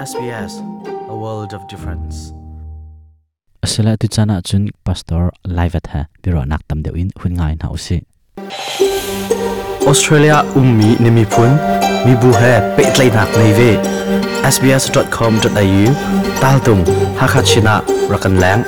SBS A World of Difference Asila tu chana chun pastor live at ha biro nak tam deu in hun ngai na usi Australia ummi nemi phun mi bu he pe tlai nak nei ve sbs.com.au tal tung hakachina rakan lang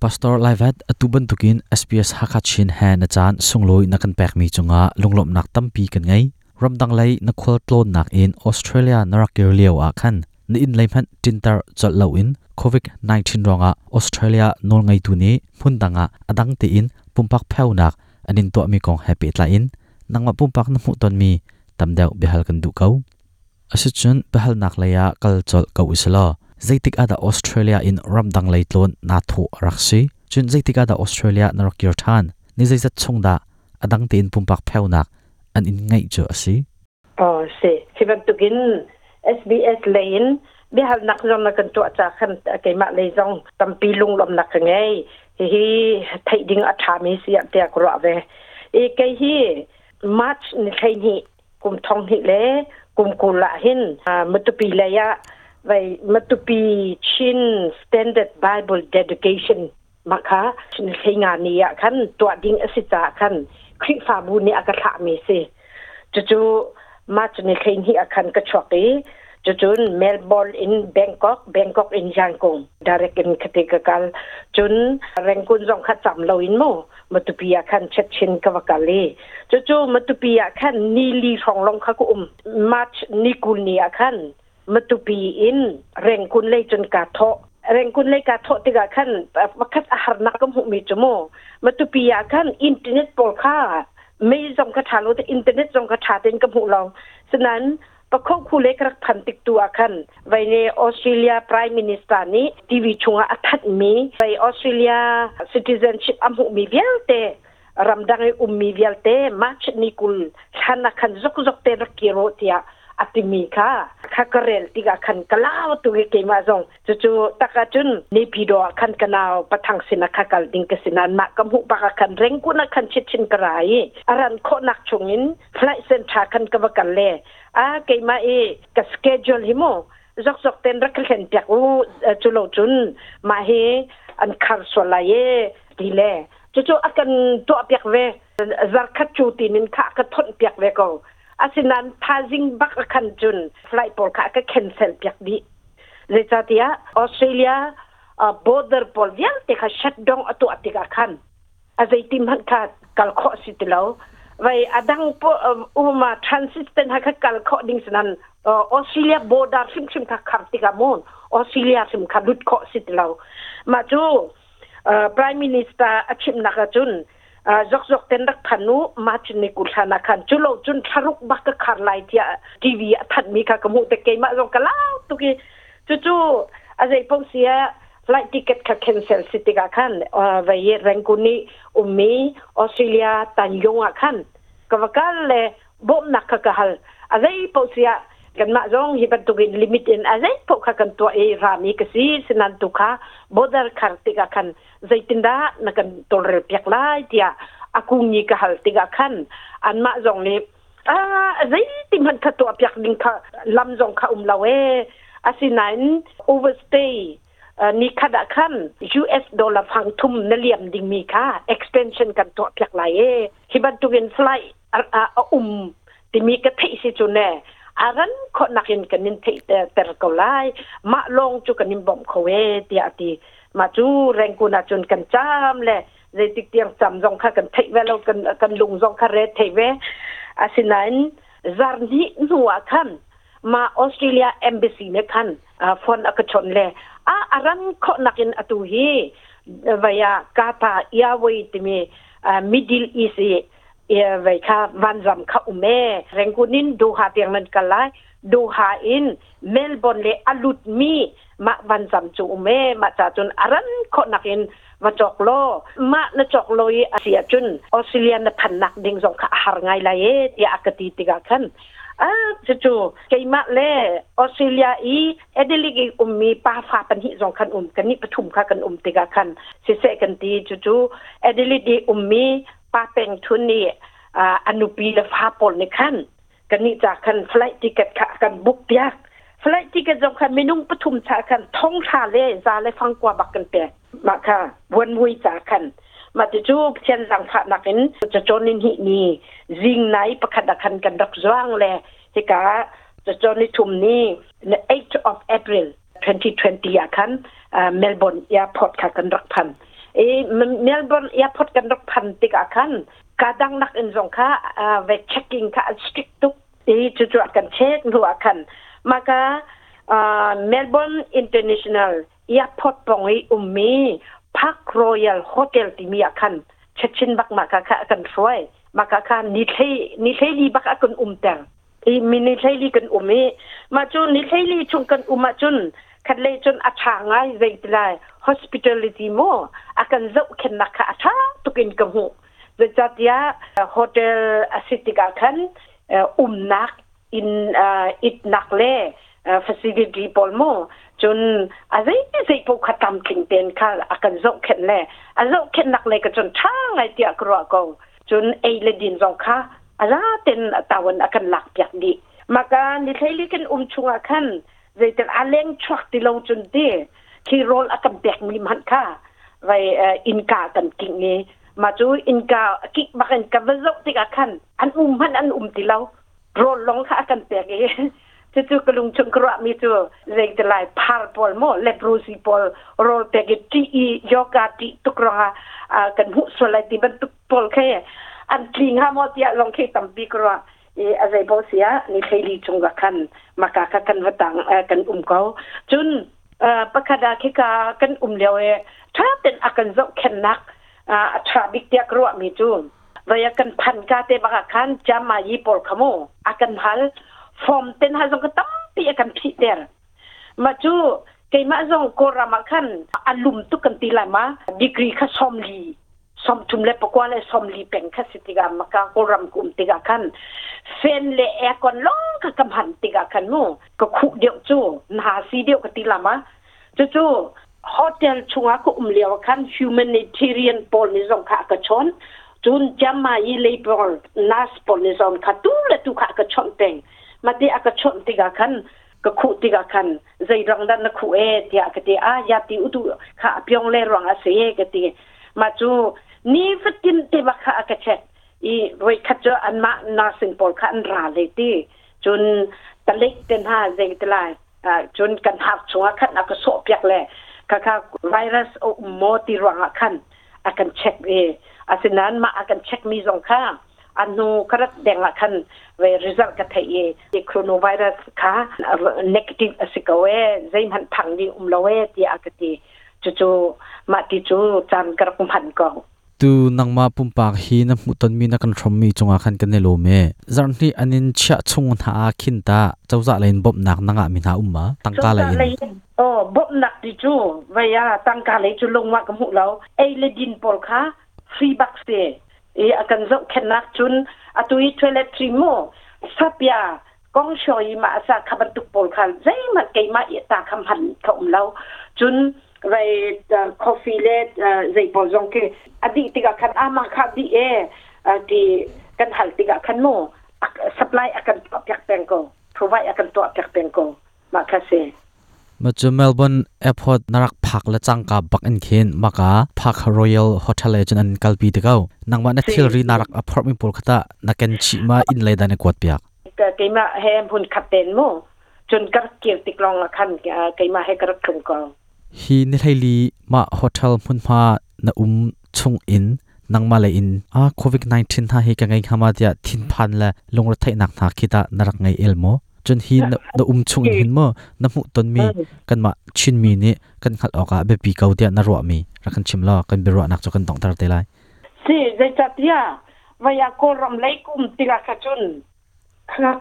Pastor Livet atuban tukin SBS hakachin ha na chan sungloi nakan pek mi chunga lunglom nak tampi kan ngai รำดังไลนักโคลนนักอินออสเตรเลียนักเกลียวอาคันนอินไลพันจินตาจัดเลวินโควิด19รองอ่ะออสเตรเลียนนงไงตัวนี้พุ่นดังอ่ะอดังตีอินปุ่มพักเพลนักอันนินตัวมีของแฮปปี้ไลน์นังมาปุ่มพักน้มุตันมีตมเดาเบือฮหลกันดูเขาอสิจุนเบือฮัลนักเลียกัลจัดเขาอิสลาใจติกอดาออสเตรเลียอินรำดังไลโลนนัทโฮรักซีจุนใจติกอดาออสเตรเลียนักเกลียวทันนี่ใจจัดชงดาอดังตีอินปุ่มพักเพลนัก an in ngai cho asi oh se chivan tukin SBS lane bi hal nak jong na kan to cha khan ke ma le jong tam pi lung lom nak ngai hi hi thai ding a tha mi sia te ko ra ve e ke hi march ni khai ni kum thong hi le kum ku la hin ma tu pi le ya vai ma tu pi chin standard bible dedication maka chin khai nga ni ya khan to ding asita khan คริฟาบูนี่อากาศมีสิจะจูมาจนใเคยนี่อาคารกระชวกีจะจนเมลบอร์อิน แบงกอกแบงกอกอินยังกงดารักินคติกกาลจนแรงกุนจงขัดจำเราอินโมมาตุปียาคันเช็ดชินกวกาลีจะจูมาตุปียาคันนีลีทองลองขากุม มาจนิกุนียาคันมาตุปีอินแรงกุนเลยจนกาเทอเร่งคุณเลยกาทอติกันวัคัดอาหารนักก็ุมีจมูมาตุปียากันอินเทอร์เน็ตปลค่าไม่จงกระทาโลแตอินเทอร์เน็ตจงกระทาเต็นกับหุเราฉะนั้นประคบคู่เล็กรักพันติดตัวกัน ไว้ในออสเตรเลียพรายมินิสตานี้ทีวีช่วงอาทิตย์มีไปออสเตรเลียซิติเซนชิพอมุมีเวลเตรำดังอุมมีเวลเตมาชนิคุลขันนักขันจกจกเตอร์กกิโรตทียอัติมีค่ะข้ากเรียนติกาคันกล่าวตัวเกมาซงจู่ๆตะกัจุนนี่พีดอคันกนาวปะทังสินะข้ากลดิงกสินันมากำหุปากคันเร่งกุนคันชิดชินกระไอรันโคนักชงินฟลายเซนชาคันกบกันเลอาเกมาเอกสเกจอลฮิโมจอกอกเต็นรักเขนจากอู้จุโลจุน มาเฮอันคาร์สวลายเอดีเลจู่ๆอักันตัวเปียกเวจารคัจูตินินคะกระทนเปียกเวก็อาศั้นพาซิงบักคันจุนฟลายปอลค่ะก็แคนเซลพียกดีเลยจัตยาออสเตรเลียอ่าบอดเดอร์บอลเดียวที่เขาช็ดดองตัวติกาคันอาจจะทีมันคาดกัลโคสิตแล้วไว้อดังปุ่มมาทรานสิสเตนทห้เขากัลโคดิ้งสั้นออสเตรเลียบอดเดอร์ซิมงซึ่งเขาขับติกามอนออสเตรเลียซึ่งเขาดุดโคสิตแล้วมาจูอ่าพรีมินิสเตอร์อาชิมนักจุนจกจกเต็นรักพันุมาชนในกุศลนักขันจุลจุนทารุกบักกะขาดลายที่ทีวีถัดมีค่ะกมุตะเกยมาจงกะลาวตุกีจุจูอะไรพงเสียลายติเกตค่ะเคนเซลสิติกาคันอ่าเวรังกุนีอุมีออสเตรเลียตันยงอคันก็ว่ากันเลยบ่มนักกะกะฮัลอะไรพงเสียกันมาจงฮิบันตุกิลิมิตินอะไรพงข่ะกันตัวเอรามีกสีสนันตุค่ะบดร์คัรติกาคัน zaitinda nakan tolre piaklai tia akung ni ka hal tiga khan an ma jong ni a zai tim han kha to piak ding kha lam jong kha um lawe asinain overstay ni khada khan US dollar phang thum na liam ding mi kha extension kan to piak lai e hiban tu gen fly a um ti mi ka thei si chu ne aran kho nakin kanin thei ter kau lai ma long chu kanin bom kho we ti ati มาจูแรงกูนาจนกันจ้ามแหละในติกเตียงจำรองคากันเทเวเรากันกันลุงรองคาเรเทเวอาศินั้นจารนีหนัวคันมาออสเตรเลียเอมบซีเนคันฟอนอกชนแลอาอารันขอนักินอตูฮีวายากาตายาวยติมมมิดิลอีซีเอไวค่ะวันจำข่าอุเมแรงกูนินดูหาเตียงมันกันไลดูหาอินเมลบอนเลอลุดมีมะวันจำจูเมมาจากจุนอารันคนนักเองมาจอกโลมะนจอกโลยเสียจุนออสเตรเลียนพันนักดิงสงขาหารไงลรยเตี่อากติติกาคันอ่าจะจูเกยมาเลออสเตรเลียอีเอเดลิกอุมมีปาฟ้าปันหิสองคันอุมกันนี่ปฐุมค่ะกันอุมติกาคันเสเสกันตีจูจูเอเดลิกอุมมีปาเป็งทุนนี่อ่าอนุปีละฟาปนในคันกันนี่จากคันไฟล์ติเกตค่ะกันบุกยากฟลที่กะจงคันไมนุงปทุมชาคันท่องทาเลซาเลฟังกว่าบักกันเปมาค่ะวนมุยจาคันมาติจูเชียนสังขะนักินจะจนนินหินีจิงไหนประคดคันกันรักจ้างแลที่กาจะจนนิทุมนี้ใน8 of April 2020อะคันเมลบอนแอร์พอร์ตกันรักพันเอเมลบอนแอร์พอร์ตกันรักพันติกอาคันกาดังนักอินสงค่ะเวเช็คกิ้งค่ะสติ๊กตุกเอจุจุกันเช็คหัวคันมาก็เมลเบิร์นอินเตอร์เนชั่นแนลยาพอดปองออุมมีพักรอยัลโฮเทลที่มีอาคารเช็ชินบักมาก็ค่ะกันสวยมาก็ค่ะนิเทนิเทลีบักอากันอุมแตงอีมินิเทลีกันอุมมีมาจุนนิเทลีชุงกันอุมาจุนคัดเลจนอาชางไงเวกไรโฮสปิทอลิตี้โมอาการเจบแค่นักอาชาตุกินกับหูเวจัดยาโฮเทลอสิติกาคันอุมนักอินอิดนักเล่ฟิสิกส์กีบอลโมจนอะไรที่พวกขัดกำมริงเต็นค่ะอากันโจกเข็นเล่อาโจกเข็นนักเล่ก็จนท่างไอเดียกรัวกงจนเอเลดินจงค่ะอาจเป็นตาวันอากันหลักอย่างดีมาการในไทยลิกันอุ้มชัวร์ขั้นในแต่อาเล้งชักที่เราจนเดียคีโรลอากันแบกมีมันค่ะไว้อินกากันกิ่งนี้ มาจู่อินกากิกบักันกับวิโจกติกาขั้อันอุ้มมันอันอุ้มที่เรารลงค่ะกันเปียกเองจะจุกลุงชงกระมีตัวเล็กดลายพาร์ปอลโมเลปรูซีปอลรรลเปียกทีอียอกาติตุกรองอ่ากันหุสลายที่มันตุกปอลแค่อันทิ่งห้ามอดี่ลงแค่ตั้มบีกระเออะไรบอเสียนี่เคยลีจงกักันมากากันวัดตังกันอุ้มเขาจนปอ่ปะคดาเคกากันอุ้มเลียวเอถ้าเป็นอาการจกแ็่นักอ่าทราบิกเดียกรัวมีจูวยกันพันกาเตบักขันจำมายีปอลขโมอาการพัลฟอมเต็นฮะจงก็ตั้มตีอาการพิเตอร์มาจูเกี่ยมาจงโครามกขันอาลุมตุกันตีละมาดีกรีขะซอมลีสมทุมเละปกว่าเและสมลีเป็นข้าสศึิกามกากรมกุมติกาคันเฟนเลเอคอนลงกับกำหันติกาคันมูก็คุเดียวจู่นาซีเดียวกตีละมาจู่จู่โฮเทลชัวอากุ้มเลียวกันฮิวแมนิเทเรียนโพลนิสงค่ะกระชอนจุนจำมาอีเลปอลนัสปอลนิซอนขัตูเลตุขะกะชนเตงมาเตอะกะชนติกาคันกะคูติกาคันไซรังดันนักคูเอติอากะีิอายาติอุตุขะเปียงเลรองอะเซเยกะติมาจูนี่ฟตินติบะขดอากะเช็กอีเวคัตเจออันมานาสิงปอลคันราเลยที่จุนตะลิกเตนฮาเซกติลายอ่าจุนกันหักชัวคันอะกะโซเปียกเลยกะาะไวรัสโอโมติรองอะคันอากันเช็กเออาสินั้นมาอาการเช็คมีสองข้างอันนู้ครับแดงละคันเวรีสัลกัทเอเยโครโนไวรัสค่ะนักติสิกเวยใจมันพังดนอุ้มเลวที่อากาศีจู่จู่มาที่จู่จันกระพุ่มพันก่อนตัวนังมาพุ่มปากฮีนับมุตันมีนักนชมมีจงอาการกันในโลเมตอนที่อันนี้เช่ะชงหาคินตาเจ้าจะเล่นบบหนักนังอามินหาอุ้มมาตั้งกาเลยโอ้บบหนักที่จู่เวียตั้งกาเลยจู่ลงมากับหุ่นเราเอเลดินปอลค่ะ free bak se e akan zo khenak chun atui toiletry mo sapya kong shoi ma sa khaban tuk pol khal zai ma kei ma ye ta kham han ka um chun rai coffee le zai pol jong ke adi tiga khan ama kha di e ti kan hal tiga khan mo supply akan to pyak peng ko provide akan to pyak peng ko ma kha se มาจูเมลเบิร์นแอร์พอร์ตนรักพักและจังกับบักอินเคนมากะพักรอยัลโฮเทลจนอันกัลปีเด็กเอานางวันนัทเทลรีนรักอพาร์ตเมนต์ปุ๊กตานักเกนชิมาอินเลดันกวดเปียกก็เกมาเฮมพุนขับเต็นโมจนกัดเกียวติกลองละคันเกมาให้กระคลุมกองฮีนิไทลีมาโฮเทลพุนมาณอุ้มชงอินนังมาเลยอินอาโควิด19ท่าเฮกังไงขามาเดียทินพันและลงรถไถหนักหนักคิดานรักไงเอลโมจนฮีนอุ้มชุงหินมัอน้ำมุตนมีกันมาชินมีนี่กันขัดออกอะเบบีเกาเดียนรัวมีรักกันชิมล้อกันเบรัวนักจกันต้องตาร์เตลัยสิเจ้าที่อยวัยกรรมเล็กอุ้มติกาขจุน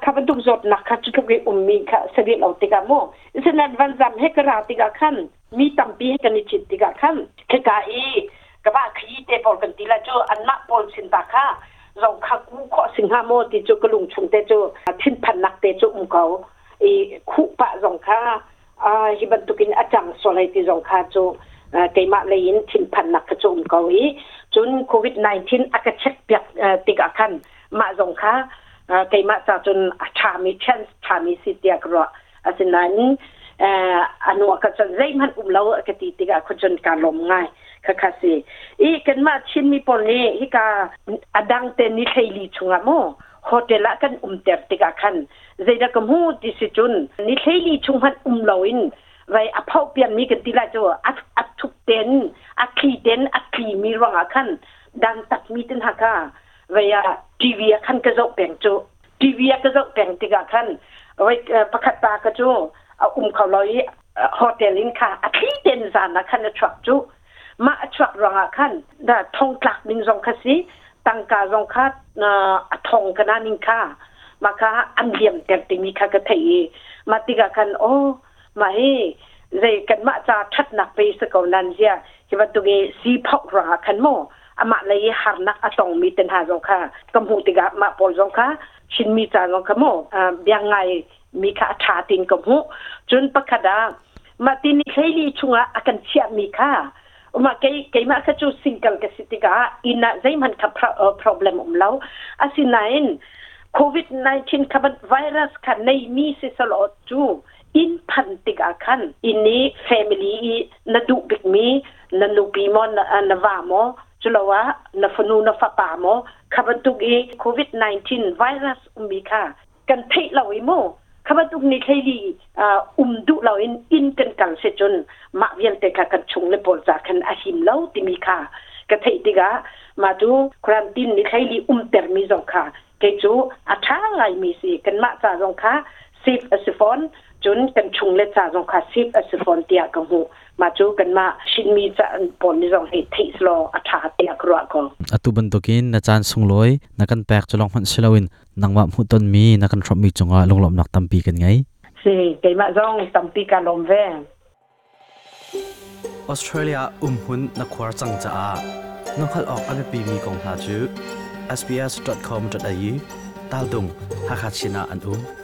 ข้าพเจ้าจดนักขจุนกทุกอุ้มมีข้าเสด็จเอาติกาโมอิสนัดวันจำให้กระติกาขันมีตั้มปีให้กันนิจติกาขันเขกาอีกบ้าขี้เตปอลกันตีละจูอันนักปอลสินตาข้าเราคักมุขอสิงหาโมติจุกลุงชุงเตจุทิ้นพันนักเตจุอุมเขาอีคุปะองค่าอ่าฮิบันตุกินอาจังสวไลติองค่าจุเกี่ยมาเลยินทิ้นพันนักจุอุมเขาอีจุนโควิด19อักเช็คเปียกติกอาคันมาองค่าเกี่ยมจากจุนชามีเชนชามีสิเตียกรออาสินั้นเอ่ออันวกจะใจมันอุ้มเรากติติกาคนจนการลมง่ายค่ะค่ะสิอีกันมาชินมีปนนี้ฮิกาอดังเตนิเทลีชงอะโมโฮเทลกันอุ้มเตติกาคันใจดกมูติสิจุนนิเทลีชงมันอุ้มเราอินไว้อภาเปลี่ยนมีกันติละจ้อัดอัดทุกเตนอัดขีเตนอัดขีมีรองอะคันดังตักมีตินหักาไว้ทีวีคันกระจกแบ่งจูทีวีกระจกแบ่งติกาคันไว้ประคตตากระจูอาอุ้มเขาลอยฮอเทลินค่ะอาทิตย์เดนซานะคันะรับจุมาชรักรองคันดาทองกลักมินซองคสีตังกาจองคัดนาทองกันนิงค่ะมาค่ะอันเดียมแต่ติมีค่ะกะเทมาติกาคันโอ้มาเฮใจกันมาจาทัดนักไปสกอนันเซียคิดว่าตัวเองสีพอกราคันโมอามาเลยหารนักอตองมีเต็นหาซองค่ะกัมหูติกามาปอลจองค่ะชินมีจารองค่ะโมอ่าเบียงไงมีค่ะชาติงกับหูจนประคดามาตินิเคยลีชุงะอากันเชียมีค่ะมาเกยเกยมาคจูซิงเกิลกสิติกาอินะใจมันคับ่ะ p ป o b l e ขอมเราอาศินานโควิด19ค่ะมันไวรัสค่ะในมีสิสลอดจูอินพันติกาคันอินนี้ฟมิลี่นัดูบิกมีนะนูบีมอนนะวามอจุลวะนฟนูนฟปามอคบันตุกอีโควิด -19 ไวรัสมีค่ะกันเทเราอีโมขบตุกนี่ใช่ดีอุ้มดุเราอินอินกันกันเสจนมาเวียนแต่กะกันชงเลยปอลจากันอาหิมเล่าติมีค่ะกะเทติกะมาดูครันตินนีทใลดีอุ้มเตอร์มีจงค่ะเกจูอาชาไลมีสิกันมาจาจงค่ะซีฟอสฟอนจนกันชงเลยจาจงค่ะซีฟอสฟอนเตียกังหูมาจูกันมาชินมีจะปนนี่องเหตุที่สโลอัฐาเตียกรัวกองอตุบันตกินอาจารย์สงลอยนักันแปกจะลองพันเชลวินนังว่ามุต้นมีนักันทรมีจงอาลงหลอมนักตัมปีกันไงช่เกมาจองตัมปีกันลมแวงออสเตรเลียอุ้มหุ่นนักควาจังจะอาน้องขัดออกอันปีมีกองหาจู sbs.com.au ตาดุงฮักชินาอันอุ้ม